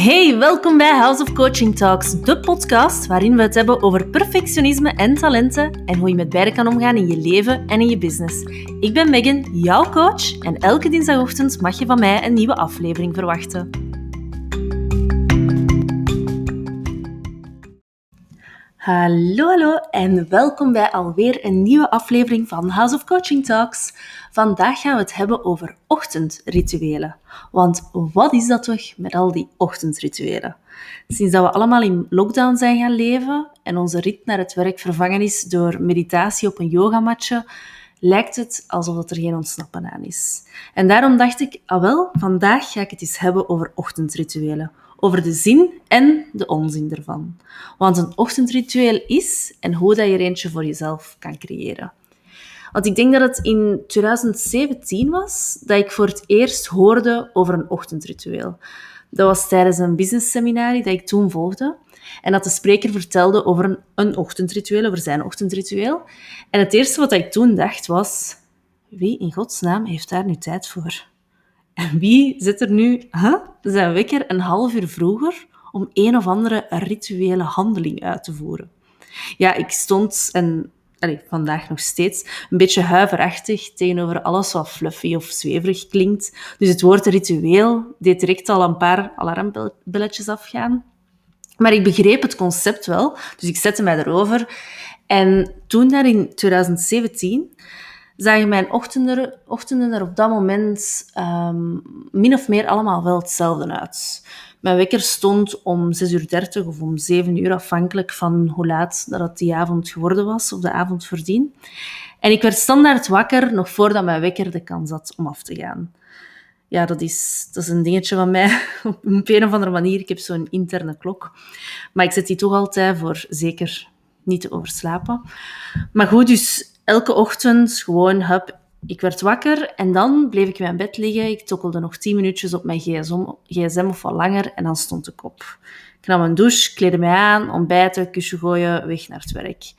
Hey, welkom bij House of Coaching Talks, de podcast waarin we het hebben over perfectionisme en talenten en hoe je met beide kan omgaan in je leven en in je business. Ik ben Megan, jouw coach, en elke dinsdagochtend mag je van mij een nieuwe aflevering verwachten. Hallo, hallo en welkom bij alweer een nieuwe aflevering van House of Coaching Talks. Vandaag gaan we het hebben over ochtendrituelen. Want wat is dat toch met al die ochtendrituelen? Sinds dat we allemaal in lockdown zijn gaan leven en onze rit naar het werk vervangen is door meditatie op een yogamatje, lijkt het alsof er geen ontsnappen aan is. En daarom dacht ik, ah wel, vandaag ga ik het eens hebben over ochtendrituelen over de zin en de onzin ervan. Want een ochtendritueel is en hoe dat je er eentje voor jezelf kan creëren. Want ik denk dat het in 2017 was dat ik voor het eerst hoorde over een ochtendritueel. Dat was tijdens een businessseminarie dat ik toen volgde. En dat de spreker vertelde over een, een ochtendritueel, over zijn ochtendritueel. En het eerste wat ik toen dacht was: wie in godsnaam heeft daar nu tijd voor? En wie zit er nu huh, zijn wekker een half uur vroeger om een of andere rituele handeling uit te voeren? Ja, ik stond, en allez, vandaag nog steeds, een beetje huiverachtig tegenover alles wat fluffy of zweverig klinkt. Dus het woord ritueel deed direct al een paar alarmbelletjes afgaan. Maar ik begreep het concept wel, dus ik zette mij erover. En toen daar in 2017 zagen mijn ochtenden, ochtenden er op dat moment um, min of meer allemaal wel hetzelfde uit. Mijn wekker stond om 6.30 uur of om 7 uur, afhankelijk van hoe laat dat het die avond geworden was, of de avond voordien. En ik werd standaard wakker nog voordat mijn wekker de kans had om af te gaan. Ja, dat is, dat is een dingetje van mij. Op een of andere manier. Ik heb zo'n interne klok. Maar ik zet die toch altijd voor zeker niet te overslapen. Maar goed, dus elke ochtend gewoon, hup, ik werd wakker en dan bleef ik in mijn bed liggen. Ik tokkelde nog tien minuutjes op mijn gsm, gsm of wat langer en dan stond ik op. Ik nam een douche, kleedde mij aan, ontbijten, kusje gooien, weg naar het werk.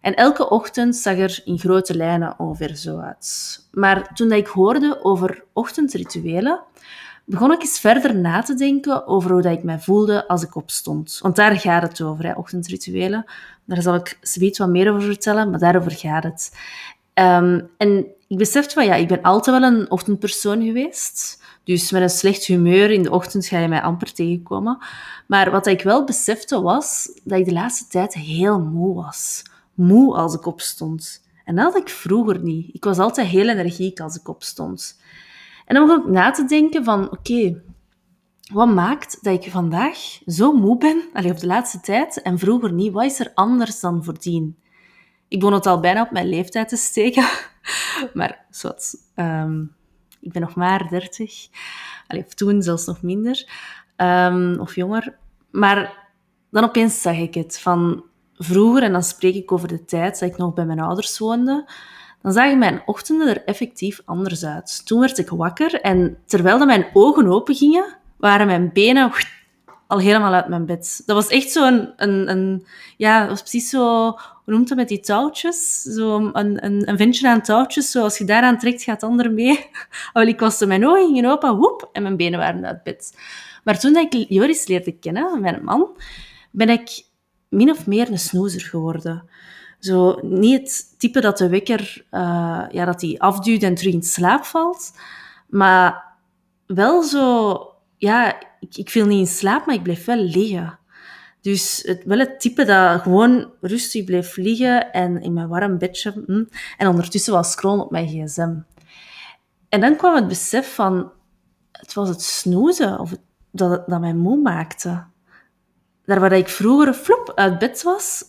En elke ochtend zag er in grote lijnen ongeveer zo uit. Maar toen ik hoorde over ochtendrituelen, begon ik eens verder na te denken over hoe dat ik mij voelde als ik opstond. Want daar gaat het over, hè, ochtendrituelen. Daar zal ik zoiets wat meer over vertellen, maar daarover gaat het. Ehm, en ik besefte van, ja, ik ben altijd wel een ochtendpersoon geweest. Dus met een slecht humeur in de ochtend ga je mij amper tegenkomen. Maar wat ik wel besefte was dat ik de laatste tijd heel moe was. Moe als ik opstond. En dat had ik vroeger niet. Ik was altijd heel energiek als ik opstond. En dan begon ik na te denken van, oké, wat maakt dat ik vandaag zo moe ben, allee, op de laatste tijd, en vroeger niet? Wat is er anders dan voordien? Ik begon het al bijna op mijn leeftijd te steken. Maar zwart, um, ik ben nog maar 30. Allee, of toen zelfs nog minder. Um, of jonger. Maar dan opeens zag ik het. Van vroeger, en dan spreek ik over de tijd dat ik nog bij mijn ouders woonde, dan zagen mijn ochtenden er effectief anders uit. Toen werd ik wakker en terwijl mijn ogen open gingen, waren mijn benen al helemaal uit mijn bed. Dat was echt zo'n... Een, een, ja, dat was precies zo... Hoe noemt dat met die touwtjes? Zo een, een, een ventje aan touwtjes. Zo als je daaraan trekt, gaat het ander mee. Wel, ik was mijn ogen gingen open, woep, en mijn benen waren uit bed. Maar toen ik Joris leerde kennen, mijn man, ben ik min of meer een snoezer geworden. Zo, niet het type dat de wekker uh, ja, dat die afduwt en terug in slaap valt, maar wel zo... Ja, ik, ik viel niet in slaap, maar ik bleef wel liggen. Dus het, wel het type dat gewoon rustig bleef liggen en in mijn warm bedje hm, en ondertussen was scrollen op mijn gsm. En dan kwam het besef van, het was het snoezen of het, dat dat mij moe maakte. Daar waar ik vroeger flop uit bed was,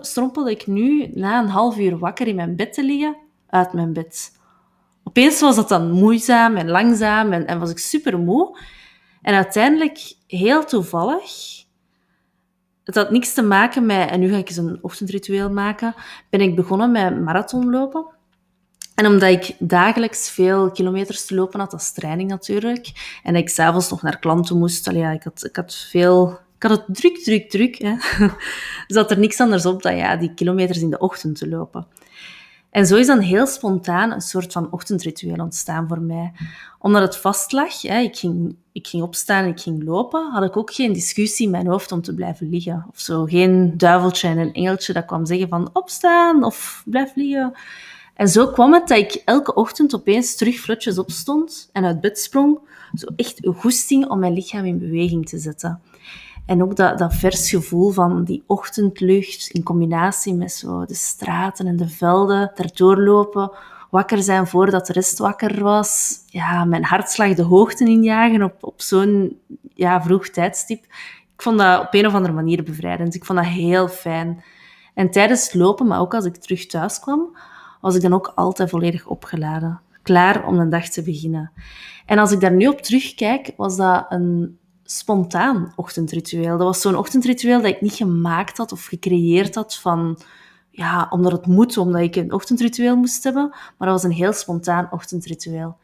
strompelde, ik nu na een half uur wakker in mijn bed te liggen, uit mijn bed. Opeens was dat dan moeizaam en langzaam en, en was ik super moe. En uiteindelijk, heel toevallig, het had niks te maken met, en nu ga ik eens een ochtendritueel maken, ben ik begonnen met marathonlopen. En omdat ik dagelijks veel kilometers te lopen had, als training natuurlijk, en ik s'avonds nog naar klanten moest, allee, ik, had, ik had veel ik had het druk, druk, druk. Hè. Zat er niks anders op dan ja, die kilometers in de ochtend te lopen. En zo is dan heel spontaan een soort van ochtendritueel ontstaan voor mij. Omdat het vast lag, hè, ik, ging, ik ging opstaan en ik ging lopen, had ik ook geen discussie in mijn hoofd om te blijven liggen. Of zo, geen duiveltje en een engeltje dat kwam zeggen van opstaan of blijf liggen. En zo kwam het dat ik elke ochtend opeens terug vlotjes opstond en uit bed sprong. Zo echt een goesting om mijn lichaam in beweging te zetten. En ook dat, dat vers gevoel van die ochtendlucht in combinatie met zo de straten en de velden, daardoor lopen, wakker zijn voordat de rest wakker was. Ja, mijn hartslag de hoogte injagen op, op zo'n ja, vroeg tijdstip. Ik vond dat op een of andere manier bevrijdend. Ik vond dat heel fijn. En tijdens het lopen, maar ook als ik terug thuis kwam, was ik dan ook altijd volledig opgeladen. Klaar om de dag te beginnen. En als ik daar nu op terugkijk, was dat een spontaan ochtendritueel. Dat was zo'n ochtendritueel dat ik niet gemaakt had of gecreëerd had van, ja, omdat het moet, omdat ik een ochtendritueel moest hebben. Maar dat was een heel spontaan ochtendritueel.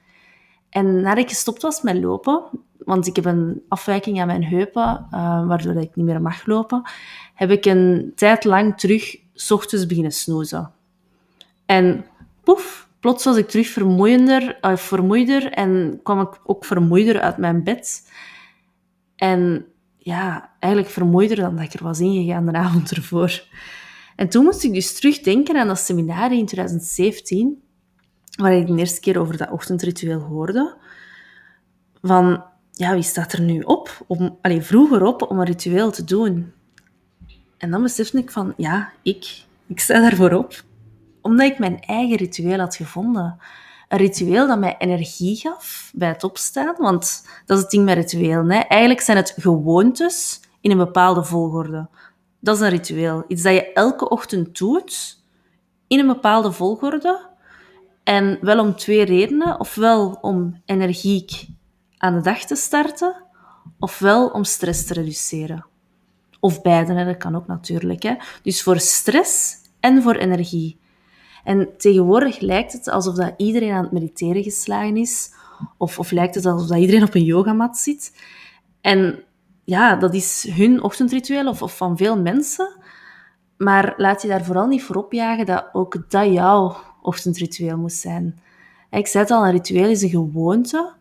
En nadat ik gestopt was met lopen, want ik heb een afwijking aan mijn heupen, uh, waardoor ik niet meer mag lopen, heb ik een tijd lang terug s ochtends beginnen snoezen. En poef, plots was ik terug vermoeiender, uh, vermoeider en kwam ik ook vermoeider uit mijn bed. En ja, eigenlijk vermoeider dan dat ik er was ingegaan de avond ervoor. En toen moest ik dus terugdenken aan dat seminar in 2017, waar ik de eerste keer over dat ochtendritueel hoorde. Van, ja, wie staat er nu op? Om, allez, vroeger op om een ritueel te doen. En dan besefte ik van, ja, ik. Ik sta daarvoor op. Omdat ik mijn eigen ritueel had gevonden een ritueel dat mij energie gaf bij het opstaan. Want dat is het ding met ritueel. Hè. Eigenlijk zijn het gewoontes in een bepaalde volgorde. Dat is een ritueel. Iets dat je elke ochtend doet in een bepaalde volgorde. En wel om twee redenen. Ofwel om energiek aan de dag te starten, ofwel om stress te reduceren. Of beide, hè. dat kan ook natuurlijk. Hè. Dus voor stress en voor energie. En tegenwoordig lijkt het alsof dat iedereen aan het mediteren geslagen is. Of, of lijkt het alsof dat iedereen op een yogamat zit. En ja, dat is hun ochtendritueel of, of van veel mensen. Maar laat je daar vooral niet voor opjagen dat ook dat jouw ochtendritueel moet zijn. Ik zei het al, een ritueel is een gewoonte.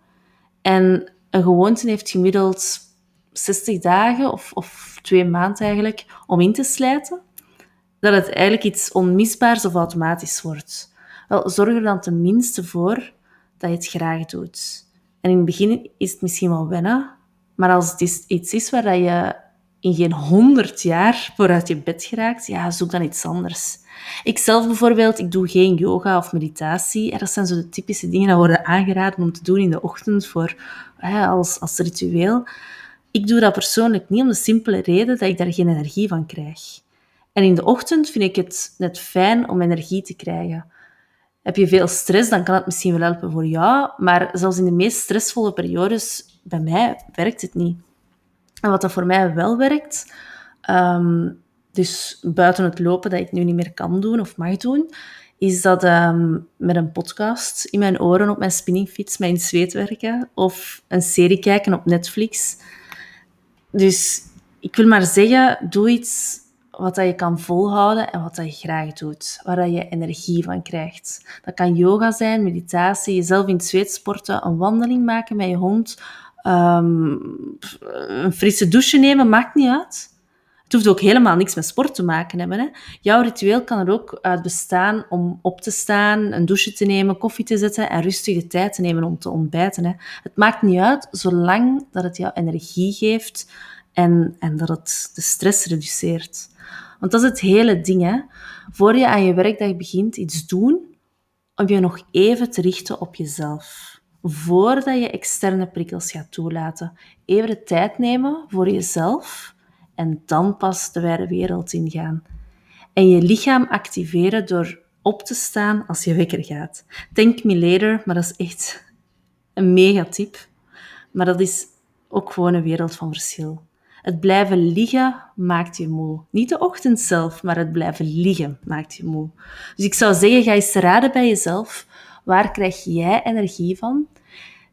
En een gewoonte heeft gemiddeld 60 dagen of, of twee maanden eigenlijk om in te slijten dat het eigenlijk iets onmisbaars of automatisch wordt. Wel, zorg er dan tenminste voor dat je het graag doet. En in het begin is het misschien wel wennen, maar als het iets is waar je in geen honderd jaar vooruit je bed geraakt, ja, zoek dan iets anders. Ik zelf bijvoorbeeld, ik doe geen yoga of meditatie. Dat zijn zo de typische dingen die worden aangeraden om te doen in de ochtend voor, als, als ritueel. Ik doe dat persoonlijk niet om de simpele reden dat ik daar geen energie van krijg. En in de ochtend vind ik het net fijn om energie te krijgen. Heb je veel stress, dan kan het misschien wel helpen voor jou, maar zelfs in de meest stressvolle periodes, bij mij werkt het niet. En wat dat voor mij wel werkt, um, dus buiten het lopen dat ik nu niet meer kan doen of mag doen, is dat um, met een podcast in mijn oren op mijn spinningfiets mijn zweet werken of een serie kijken op Netflix. Dus ik wil maar zeggen, doe iets wat dat je kan volhouden en wat dat je graag doet, waar dat je energie van krijgt. Dat kan yoga zijn, meditatie, jezelf in het zweet sporten, een wandeling maken met je hond, um, een frisse douche nemen, maakt niet uit. Het hoeft ook helemaal niks met sport te maken hebben. Hè. Jouw ritueel kan er ook uit bestaan om op te staan, een douche te nemen, koffie te zetten en rustig de tijd te nemen om te ontbijten. Hè. Het maakt niet uit, zolang dat het jou energie geeft en, en dat het de stress reduceert. Want dat is het hele ding, hè. Voor je aan je werkdag begint, iets doen om je nog even te richten op jezelf. Voordat je externe prikkels gaat toelaten. Even de tijd nemen voor jezelf en dan pas de wijde wereld ingaan. En je lichaam activeren door op te staan als je wekker gaat. Thank me later, maar dat is echt een mega tip. Maar dat is ook gewoon een wereld van verschil. Het blijven liggen maakt je moe. Niet de ochtend zelf, maar het blijven liggen maakt je moe. Dus ik zou zeggen, ga eens raden bij jezelf. Waar krijg jij energie van?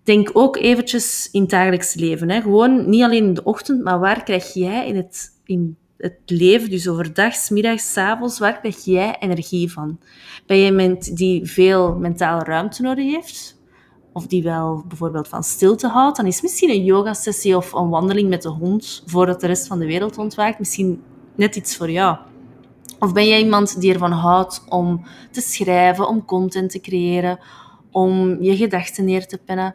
Denk ook eventjes in het dagelijks leven. Hè. Gewoon niet alleen in de ochtend, maar waar krijg jij in het, in het leven, dus overdag, middags, avonds, waar krijg jij energie van? Ben je iemand die veel mentale ruimte nodig heeft? Of die wel bijvoorbeeld van stilte houdt? Dan is misschien een yogasessie of een wandeling met de hond voordat de rest van de wereld ontwaakt misschien net iets voor jou. Of ben jij iemand die ervan houdt om te schrijven, om content te creëren, om je gedachten neer te pennen?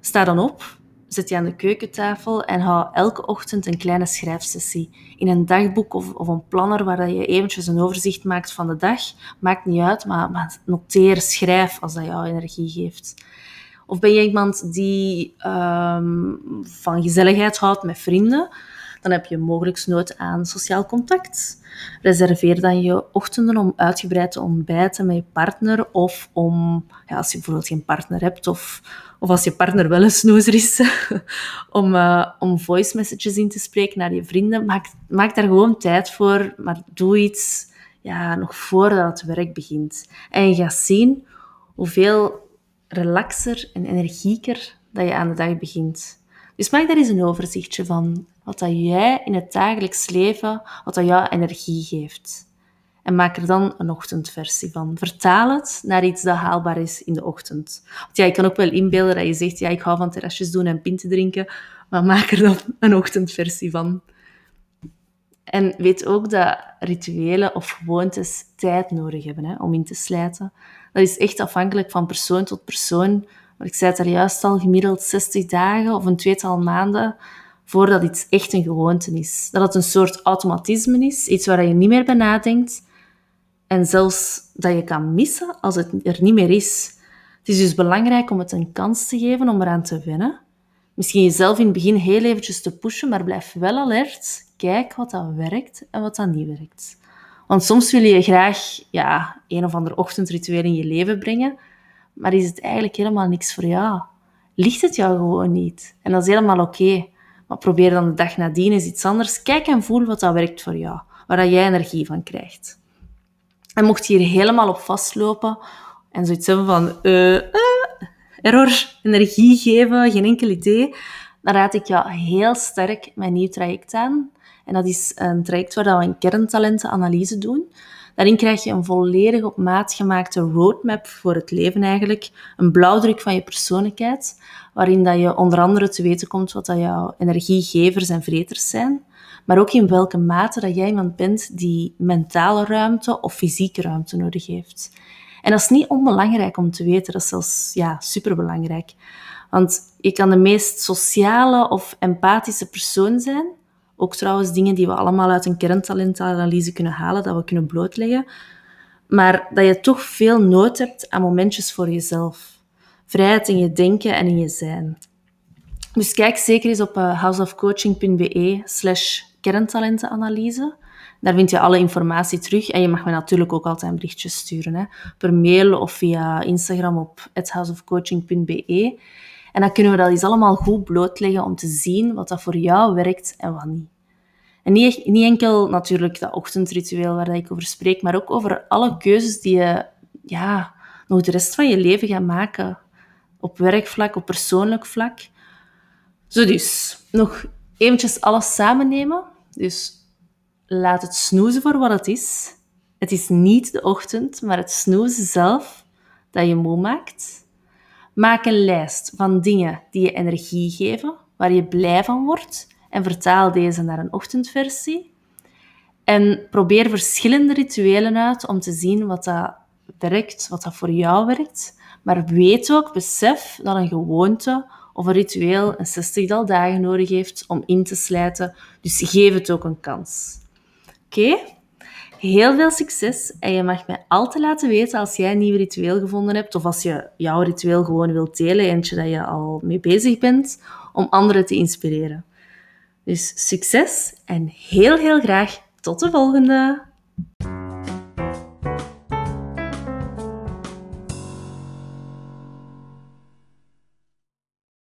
Sta dan op, zet je aan de keukentafel en hou elke ochtend een kleine schrijfsessie. In een dagboek of, of een planner waar je eventjes een overzicht maakt van de dag. Maakt niet uit, maar, maar noteer, schrijf als dat jou energie geeft. Of ben je iemand die um, van gezelligheid houdt met vrienden? Dan heb je mogelijk nood aan sociaal contact. Reserveer dan je ochtenden om uitgebreid te ontbijten met je partner of om, ja, als je bijvoorbeeld geen partner hebt of, of als je partner wel een snoezer is, om, uh, om voice messages in te spreken naar je vrienden. Maak, maak daar gewoon tijd voor, maar doe iets ja, nog voordat het werk begint. En je gaat zien hoeveel relaxer en energieker dat je aan de dag begint. Dus maak daar eens een overzichtje van wat dat jij in het dagelijks leven, wat dat jou energie geeft. En maak er dan een ochtendversie van. Vertaal het naar iets dat haalbaar is in de ochtend. Want ja, kan ook wel inbeelden dat je zegt, ja, ik hou van terrasjes doen en pinten drinken, maar maak er dan een ochtendversie van. En weet ook dat rituelen of gewoontes tijd nodig hebben hè, om in te slijten. Dat is echt afhankelijk van persoon tot persoon. Maar ik zei het er juist al, gemiddeld 60 dagen of een tweetal maanden voordat iets echt een gewoonte is. Dat het een soort automatisme is, iets waar je niet meer bij nadenkt. En zelfs dat je kan missen als het er niet meer is. Het is dus belangrijk om het een kans te geven om eraan te wennen. Misschien jezelf in het begin heel eventjes te pushen, maar blijf wel alert. Kijk wat dat werkt en wat dat niet werkt. Want soms wil je graag ja, een of ander ochtendritueel in je leven brengen, maar is het eigenlijk helemaal niks voor jou. Ligt het jou gewoon niet. En dat is helemaal oké. Maar probeer dan de dag nadien eens iets anders. Kijk en voel wat dat werkt voor jou, waar dat jij energie van krijgt. En mocht hier helemaal op vastlopen en zoiets hebben van uh, error, energie geven, geen enkel idee, dan raad ik jou heel sterk mijn nieuw traject aan. En dat is een traject waar we een kerntalentenanalyse doen. Daarin krijg je een volledig op maat gemaakte roadmap voor het leven eigenlijk. Een blauwdruk van je persoonlijkheid, waarin dat je onder andere te weten komt wat dat jouw energiegevers en vreters zijn. Maar ook in welke mate dat jij iemand bent die mentale ruimte of fysieke ruimte nodig heeft. En dat is niet onbelangrijk om te weten, dat is zelfs ja, superbelangrijk. Want je kan de meest sociale of empathische persoon zijn, ook trouwens dingen die we allemaal uit een kerntalentanalyse kunnen halen, dat we kunnen blootleggen. Maar dat je toch veel nood hebt aan momentjes voor jezelf. Vrijheid in je denken en in je zijn. Dus kijk zeker eens op uh, houseofcoaching.be slash kerntalentenanalyse. Daar vind je alle informatie terug. En je mag me natuurlijk ook altijd een berichtje sturen. Hè, per mail of via Instagram op houseofcoaching.be. En dan kunnen we dat eens allemaal goed blootleggen om te zien wat dat voor jou werkt en wat niet. En niet, niet enkel natuurlijk dat ochtendritueel waar ik over spreek, maar ook over alle keuzes die je ja, nog de rest van je leven gaat maken. Op werkvlak, op persoonlijk vlak. Zo dus, nog eventjes alles samennemen. Dus laat het snoezen voor wat het is. Het is niet de ochtend, maar het snoezen zelf dat je moe maakt. Maak een lijst van dingen die je energie geven, waar je blij van wordt en vertaal deze naar een ochtendversie. En probeer verschillende rituelen uit om te zien wat dat werkt, wat dat voor jou werkt. Maar weet ook, besef dat een gewoonte of een ritueel een zestigtal dagen nodig heeft om in te slijten. Dus geef het ook een kans. Oké? Heel veel succes en je mag mij altijd laten weten als jij een nieuw ritueel gevonden hebt of als je jouw ritueel gewoon wilt delen, eentje dat je al mee bezig bent, om anderen te inspireren. Dus succes en heel heel graag tot de volgende!